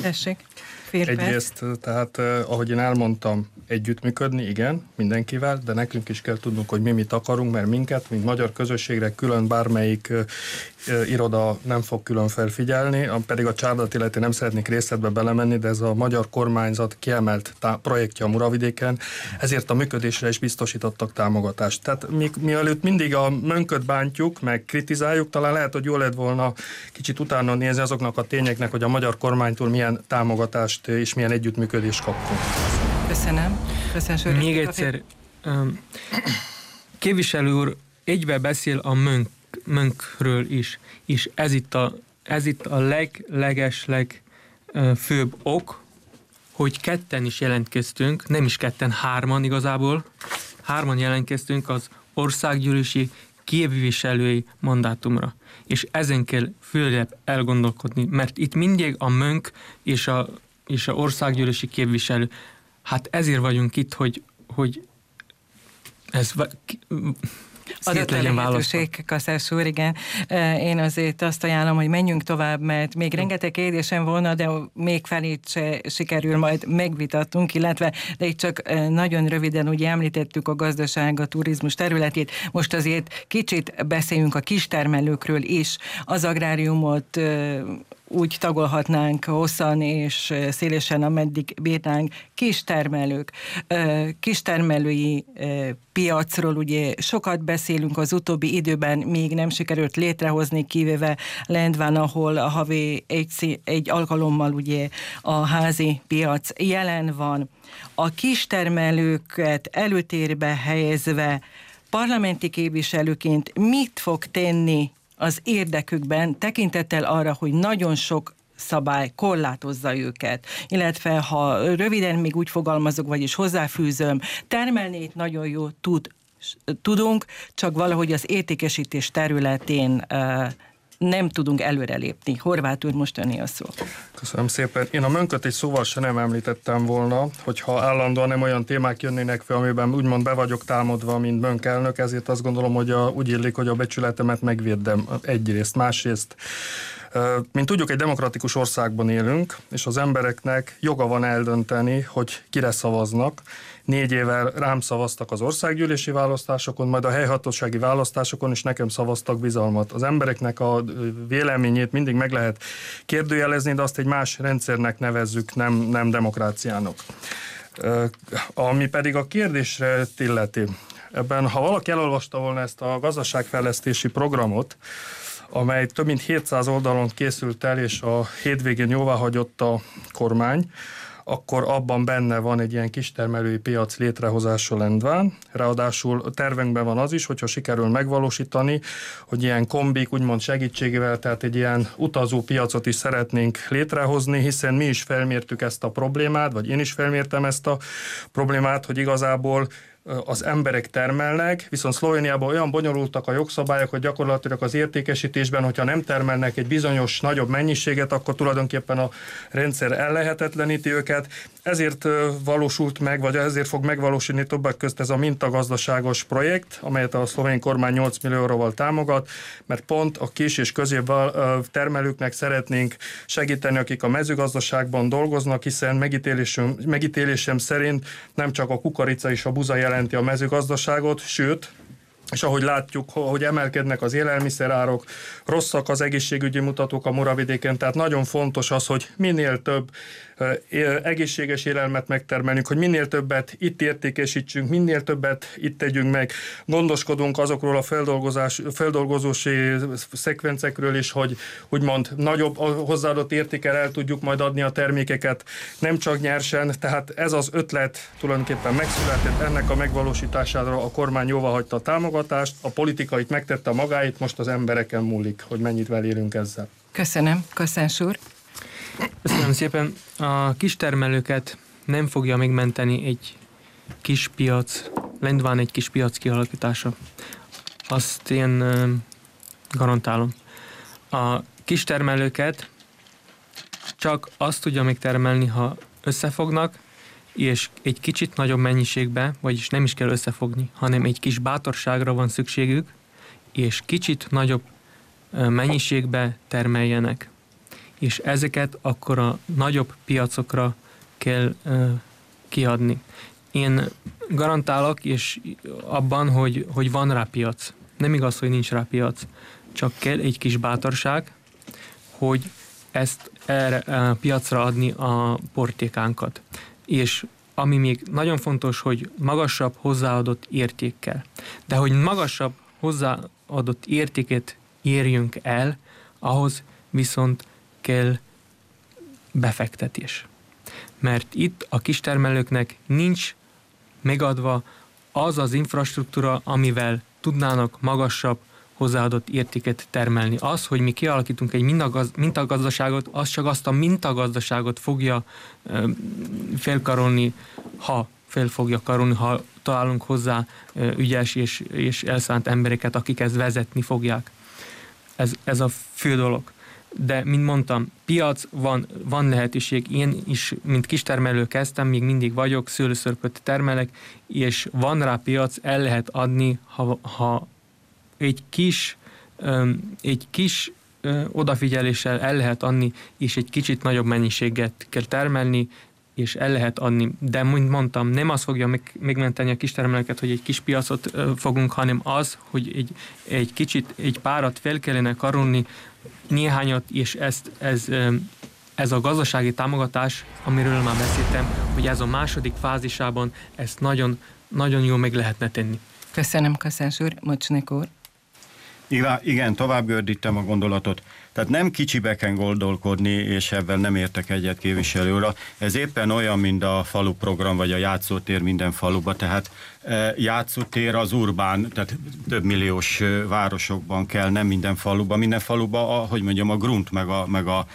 Tessék. Fél Egyrészt, tehát ahogy én elmondtam, együttműködni, igen, mindenkivel, de nekünk is kell tudnunk, hogy mi mit akarunk, mert minket, mint magyar közösségre külön bármelyik iroda nem fog külön felfigyelni, pedig a csárdat illeti nem szeretnék részletbe belemenni, de ez a magyar kormányzat kiemelt tá- projektje a Muravidéken, ezért a működésre is biztosítottak támogatást. Tehát mi, mielőtt mindig a mönköt bántjuk, meg kritizáljuk, talán lehet, hogy jól lett volna kicsit utána nézni azoknak a tényeknek, hogy a magyar kormánytól milyen támogatást és milyen együttműködést kaptunk. Köszönöm. Köszönöm. Még egyszer, képviselő úr egybe beszél a mönk mönkről is, és ez itt a, ez itt a leg, leges, leg főbb ok, hogy ketten is jelentkeztünk, nem is ketten, hárman igazából, hárman jelentkeztünk az országgyűlési képviselői mandátumra. És ezen kell főleg elgondolkodni, mert itt mindig a mönk és a, és a országgyűlési képviselő, hát ezért vagyunk itt, hogy, hogy ez adott a lehetőség, Kaszás úr, igen. Én azért azt ajánlom, hogy menjünk tovább, mert még rengeteg kérdésem volna, de még felét se sikerül majd megvitattunk, illetve de itt csak nagyon röviden ugye említettük a gazdaság, a turizmus területét. Most azért kicsit beszéljünk a kistermelőkről is. Az agráriumot úgy tagolhatnánk hosszan és szélesen, ameddig bírnánk kistermelők. Kistermelői piacról ugye sokat beszélünk az utóbbi időben, még nem sikerült létrehozni, kivéve Lendván, ahol a havi egy, egy alkalommal ugye a házi piac jelen van. A kistermelőket előtérbe helyezve parlamenti képviselőként mit fog tenni az érdekükben, tekintettel arra, hogy nagyon sok szabály korlátozza őket. Illetve ha röviden még úgy fogalmazok, vagyis hozzáfűzöm, termelni itt nagyon jó tud, tudunk, csak valahogy az értékesítés területén uh, nem tudunk előrelépni. Horváth úr, most öné a szó. Köszönöm szépen. Én a mönköt egy szóval se nem említettem volna, hogyha állandóan nem olyan témák jönnének fel, amiben úgymond be vagyok támadva, mint mönkelnök, ezért azt gondolom, hogy a, úgy illik, hogy a becsületemet megvédem egyrészt, másrészt mint tudjuk, egy demokratikus országban élünk, és az embereknek joga van eldönteni, hogy kire szavaznak. Négy éve rám szavaztak az országgyűlési választásokon, majd a helyhatósági választásokon is nekem szavaztak bizalmat. Az embereknek a véleményét mindig meg lehet kérdőjelezni, de azt egy más rendszernek nevezzük, nem, nem demokráciának. Ami pedig a kérdésre illeti, Ebben, ha valaki elolvasta volna ezt a gazdaságfejlesztési programot, amely több mint 700 oldalon készült el, és a hétvégén jóvá hagyott a kormány, akkor abban benne van egy ilyen kistermelői piac létrehozása Lendván. Ráadásul tervünkben van az is, hogyha sikerül megvalósítani, hogy ilyen kombik, úgymond segítségével, tehát egy ilyen utazó piacot is szeretnénk létrehozni, hiszen mi is felmértük ezt a problémát, vagy én is felmértem ezt a problémát, hogy igazából az emberek termelnek, viszont Szlovéniában olyan bonyolultak a jogszabályok, hogy gyakorlatilag az értékesítésben, hogyha nem termelnek egy bizonyos nagyobb mennyiséget, akkor tulajdonképpen a rendszer ellehetetleníti őket. Ezért valósult meg, vagy ezért fog megvalósulni többek közt ez a mintagazdaságos projekt, amelyet a szlovén kormány 8 millió euróval támogat, mert pont a kis és közép termelőknek szeretnénk segíteni, akik a mezőgazdaságban dolgoznak, hiszen megítélésem, megítélésem szerint nem csak a kukorica és a buza jelenti a mezőgazdaságot, sőt, és ahogy látjuk, hogy emelkednek az élelmiszerárok, rosszak az egészségügyi mutatók a Muravidéken, tehát nagyon fontos az, hogy minél több egészséges élelmet megtermelünk, hogy minél többet itt értékesítsünk, minél többet itt tegyünk meg, gondoskodunk azokról a feldolgozás, feldolgozósi szekvencekről is, hogy úgymond nagyobb hozzáadott értékel el tudjuk majd adni a termékeket, nem csak nyersen, tehát ez az ötlet tulajdonképpen megszületett, ennek a megvalósítására a kormány jóvá hagyta a támogatást, a politika itt megtette magáit, most az embereken múlik, hogy mennyit velérünk ezzel. Köszönöm, köszönöm, úr. Köszönöm szépen. A kistermelőket nem fogja megmenteni egy kis piac, Lendván egy kis piac kialakítása. Azt én garantálom. A kistermelőket csak azt tudja megtermelni, ha összefognak, és egy kicsit nagyobb mennyiségbe, vagyis nem is kell összefogni, hanem egy kis bátorságra van szükségük, és kicsit nagyobb mennyiségbe termeljenek és ezeket akkor a nagyobb piacokra kell kiadni. Én garantálok, és abban, hogy, hogy van rá piac. Nem igaz, hogy nincs rá piac. Csak kell egy kis bátorság, hogy ezt erre a piacra adni a portékánkat. És ami még nagyon fontos, hogy magasabb hozzáadott értékkel. De hogy magasabb hozzáadott értéket érjünk el, ahhoz viszont kell befektetés. Mert itt a kistermelőknek nincs megadva az az infrastruktúra, amivel tudnának magasabb hozzáadott értéket termelni. Az, hogy mi kialakítunk egy mintagazdaságot, az csak azt a mintagazdaságot fogja felkarolni, ha fel fogja karolni, ha találunk hozzá ügyes és, és elszánt embereket, akik ezt vezetni fogják. Ez, ez a fő dolog de mint mondtam, piac, van, van lehetőség. Én is, mint kistermelő kezdtem, még mindig vagyok, szőlőszörpöt termelek, és van rá piac, el lehet adni, ha, ha egy kis, egy kis odafigyeléssel el lehet adni, és egy kicsit nagyobb mennyiséget kell termelni, és el lehet adni. De, mint mondtam, nem az fogja meg, megmenteni a kistermelőket, hogy egy kis piacot fogunk, hanem az, hogy egy, egy kicsit, egy párat fel kellene karolni, néhányat, és ezt, ez, ez a gazdasági támogatás, amiről már beszéltem, hogy ez a második fázisában ezt nagyon, nagyon jól meg lehetne tenni. Köszönöm, köszönöm, úr. Mocsnik úr. Igen, igen, tovább gördítem a gondolatot. Tehát nem kicsibe kell gondolkodni, és ebben nem értek egyet képviselőre. Ez éppen olyan, mint a falu program, vagy a játszótér minden faluba. Tehát e, játszótér az urbán, tehát több milliós e, városokban kell, nem minden faluba. Minden faluba, a, hogy mondjam, a grunt, meg, a, meg, a,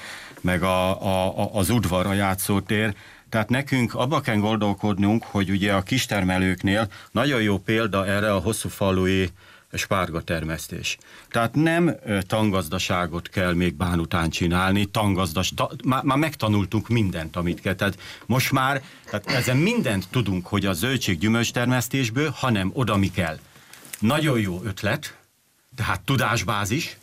meg a, a, a, az udvar, a játszótér. Tehát nekünk abba kell gondolkodnunk, hogy ugye a kistermelőknél nagyon jó példa erre a hosszú falui spárga termesztés. Tehát nem tangazdaságot kell még bán után csinálni, tangazdas, ta, már, már megtanultunk mindent, amit kell. Tehát most már, tehát ezen mindent tudunk, hogy a zöldség gyümölcs termesztésből, hanem oda mi kell. Nagyon jó ötlet, tehát tudásbázis,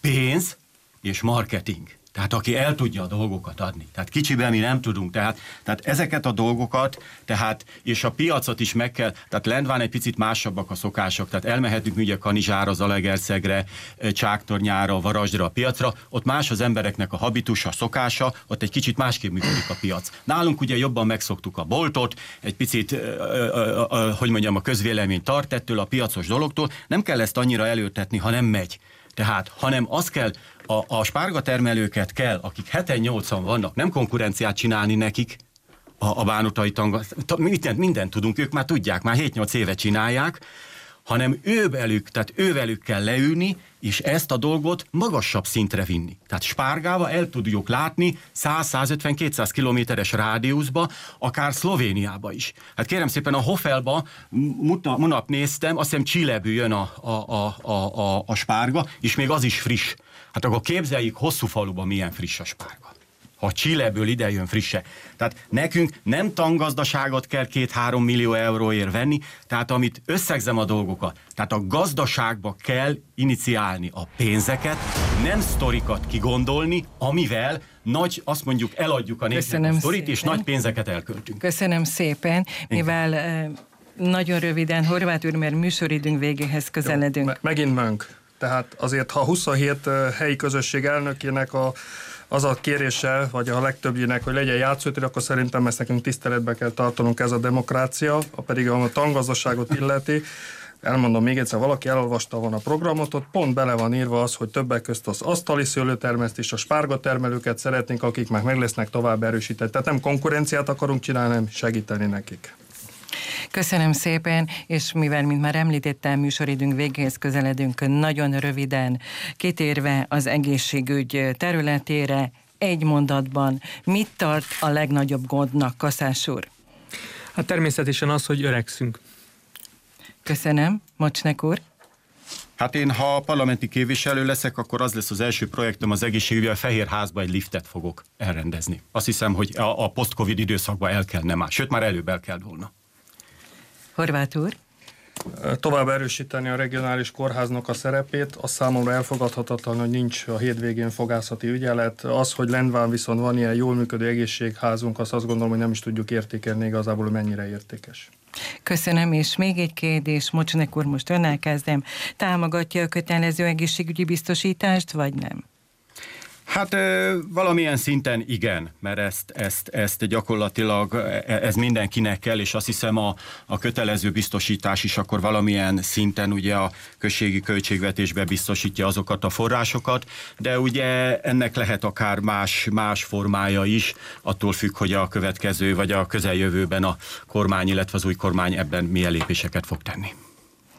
pénz és marketing. Tehát aki el tudja a dolgokat adni. Tehát kicsiben mi nem tudunk. Tehát, tehát ezeket a dolgokat, tehát, és a piacot is meg kell, tehát lent egy picit másabbak a szokások. Tehát elmehetünk ugye Kanizsára, Zalegerszegre, Csáktornyára, Varasdra a piacra, ott más az embereknek a habitusa, a szokása, ott egy kicsit másképp működik a piac. Nálunk ugye jobban megszoktuk a boltot, egy picit, hogy mondjam, a közvélemény tart ettől a piacos dologtól. Nem kell ezt annyira előtetni, ha nem megy. Tehát, hanem az kell, a, a spárga termelőket kell, akik 7-8-an vannak, nem konkurenciát csinálni nekik, a, a bánutai tanga, mindent, mindent tudunk, ők már tudják, már 7-8 éve csinálják, hanem ővelük, tehát ővelük kell leülni, és ezt a dolgot magasabb szintre vinni. Tehát Spárgába el tudjuk látni 100-150-200 kilométeres rádiuszba, akár Szlovéniába is. Hát kérem szépen a Hofelba munap néztem, azt hiszem Csillebű jön a, a, a, a, a, a spárga, és még az is friss. Hát akkor képzeljük hosszú faluban milyen friss a spárga ha Csilleből ide jön frisse. Tehát nekünk nem tangazdaságot kell két-három millió euróért venni, tehát amit összegzem a dolgokat, tehát a gazdaságba kell iniciálni a pénzeket, nem sztorikat kigondolni, amivel nagy, azt mondjuk eladjuk a népnek a sztorit, és nagy pénzeket elköltünk. Köszönöm szépen, mivel Igen. nagyon röviden, Horváth úr, mert műsoridünk végéhez közeledünk. Jó, me- megint mönk. Tehát azért, ha 27 helyi közösség elnökének a az a kérése, vagy a legtöbbjének, hogy legyen játszótér, akkor szerintem ezt nekünk tiszteletbe kell tartanunk, ez a demokrácia, a pedig a tangazdaságot illeti. Elmondom még egyszer, valaki elolvasta volna a programot, ott pont bele van írva az, hogy többek közt az asztali szőlőtermesztés, a spárga termelőket szeretnénk, akik már meg lesznek tovább erősíteni. Tehát nem konkurenciát akarunk csinálni, hanem segíteni nekik. Köszönöm szépen, és mivel, mint már említettem, műsoridünk végéhez közeledünk, nagyon röviden kitérve az egészségügy területére, egy mondatban, mit tart a legnagyobb gondnak, Kaszás úr? Hát természetesen az, hogy öregszünk. Köszönöm, Mocsnek úr. Hát én, ha parlamenti képviselő leszek, akkor az lesz az első projektem az egészségügyi, a Fehérházba egy liftet fogok elrendezni. Azt hiszem, hogy a, a post-covid időszakban el kellene már, sőt már előbb el kell volna. Horváth úr. Tovább erősíteni a regionális kórháznak a szerepét, az számomra elfogadhatatlan, hogy nincs a hétvégén fogászati ügyelet. Az, hogy Lendván viszont van ilyen jól működő egészségházunk, azt azt gondolom, hogy nem is tudjuk értékelni igazából, hogy mennyire értékes. Köszönöm, és még egy kérdés, Mocsnek úr, most önnel kezdem. Támogatja a kötelező egészségügyi biztosítást, vagy nem? Hát valamilyen szinten igen, mert ezt, ezt, ezt gyakorlatilag e, ez mindenkinek kell, és azt hiszem a, a kötelező biztosítás is akkor valamilyen szinten ugye a községi költségvetésbe biztosítja azokat a forrásokat, de ugye ennek lehet akár más, más formája is, attól függ, hogy a következő vagy a közeljövőben a kormány, illetve az új kormány ebben milyen lépéseket fog tenni.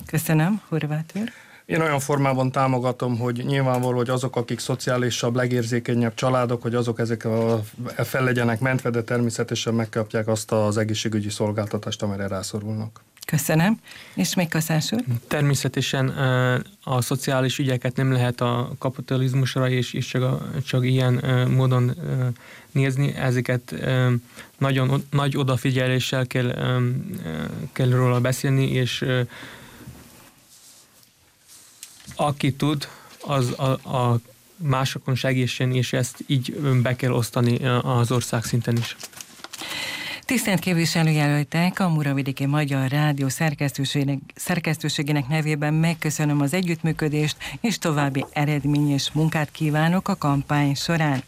Köszönöm, Horváth úr. Én olyan formában támogatom, hogy nyilvánvaló, hogy azok, akik szociálisabb, legérzékenyebb családok, hogy azok ezek a, fel legyenek mentve, de természetesen megkapják azt az egészségügyi szolgáltatást, amire rászorulnak. Köszönöm. És még Kaszás úr? Természetesen a szociális ügyeket nem lehet a kapitalizmusra és, és csak, a, csak ilyen módon nézni. Ezeket nagyon nagy odafigyeléssel kell, kell róla beszélni, és aki tud, az a, a másokon segítsen, és ezt így be kell osztani az ország szinten is. Tisztelt képviselőjelöltek, a Muravidéki Magyar Rádió szerkesztőségének, szerkesztőségének nevében megköszönöm az együttműködést, és további eredményes munkát kívánok a kampány során.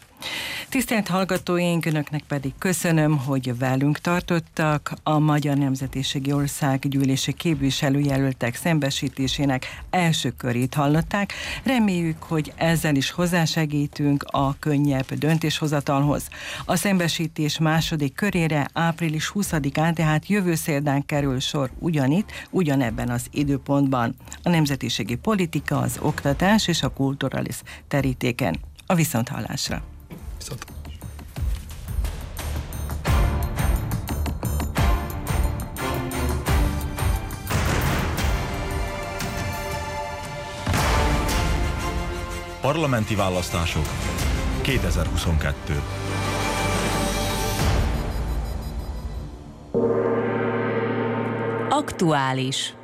Tisztelt hallgatóink, önöknek pedig köszönöm, hogy velünk tartottak a Magyar Nemzetiségi Országgyűlési képviselőjelöltek szembesítésének első körét hallották. Reméljük, hogy ezzel is hozzásegítünk a könnyebb döntéshozatalhoz. A szembesítés második körére április 20-án, tehát jövő szerdán kerül sor ugyanitt, ugyanebben az időpontban. A nemzetiségi politika, az oktatás és a kulturalis terítéken. A viszonthallásra! Viszont. Parlamenti választások 2022 Aktuális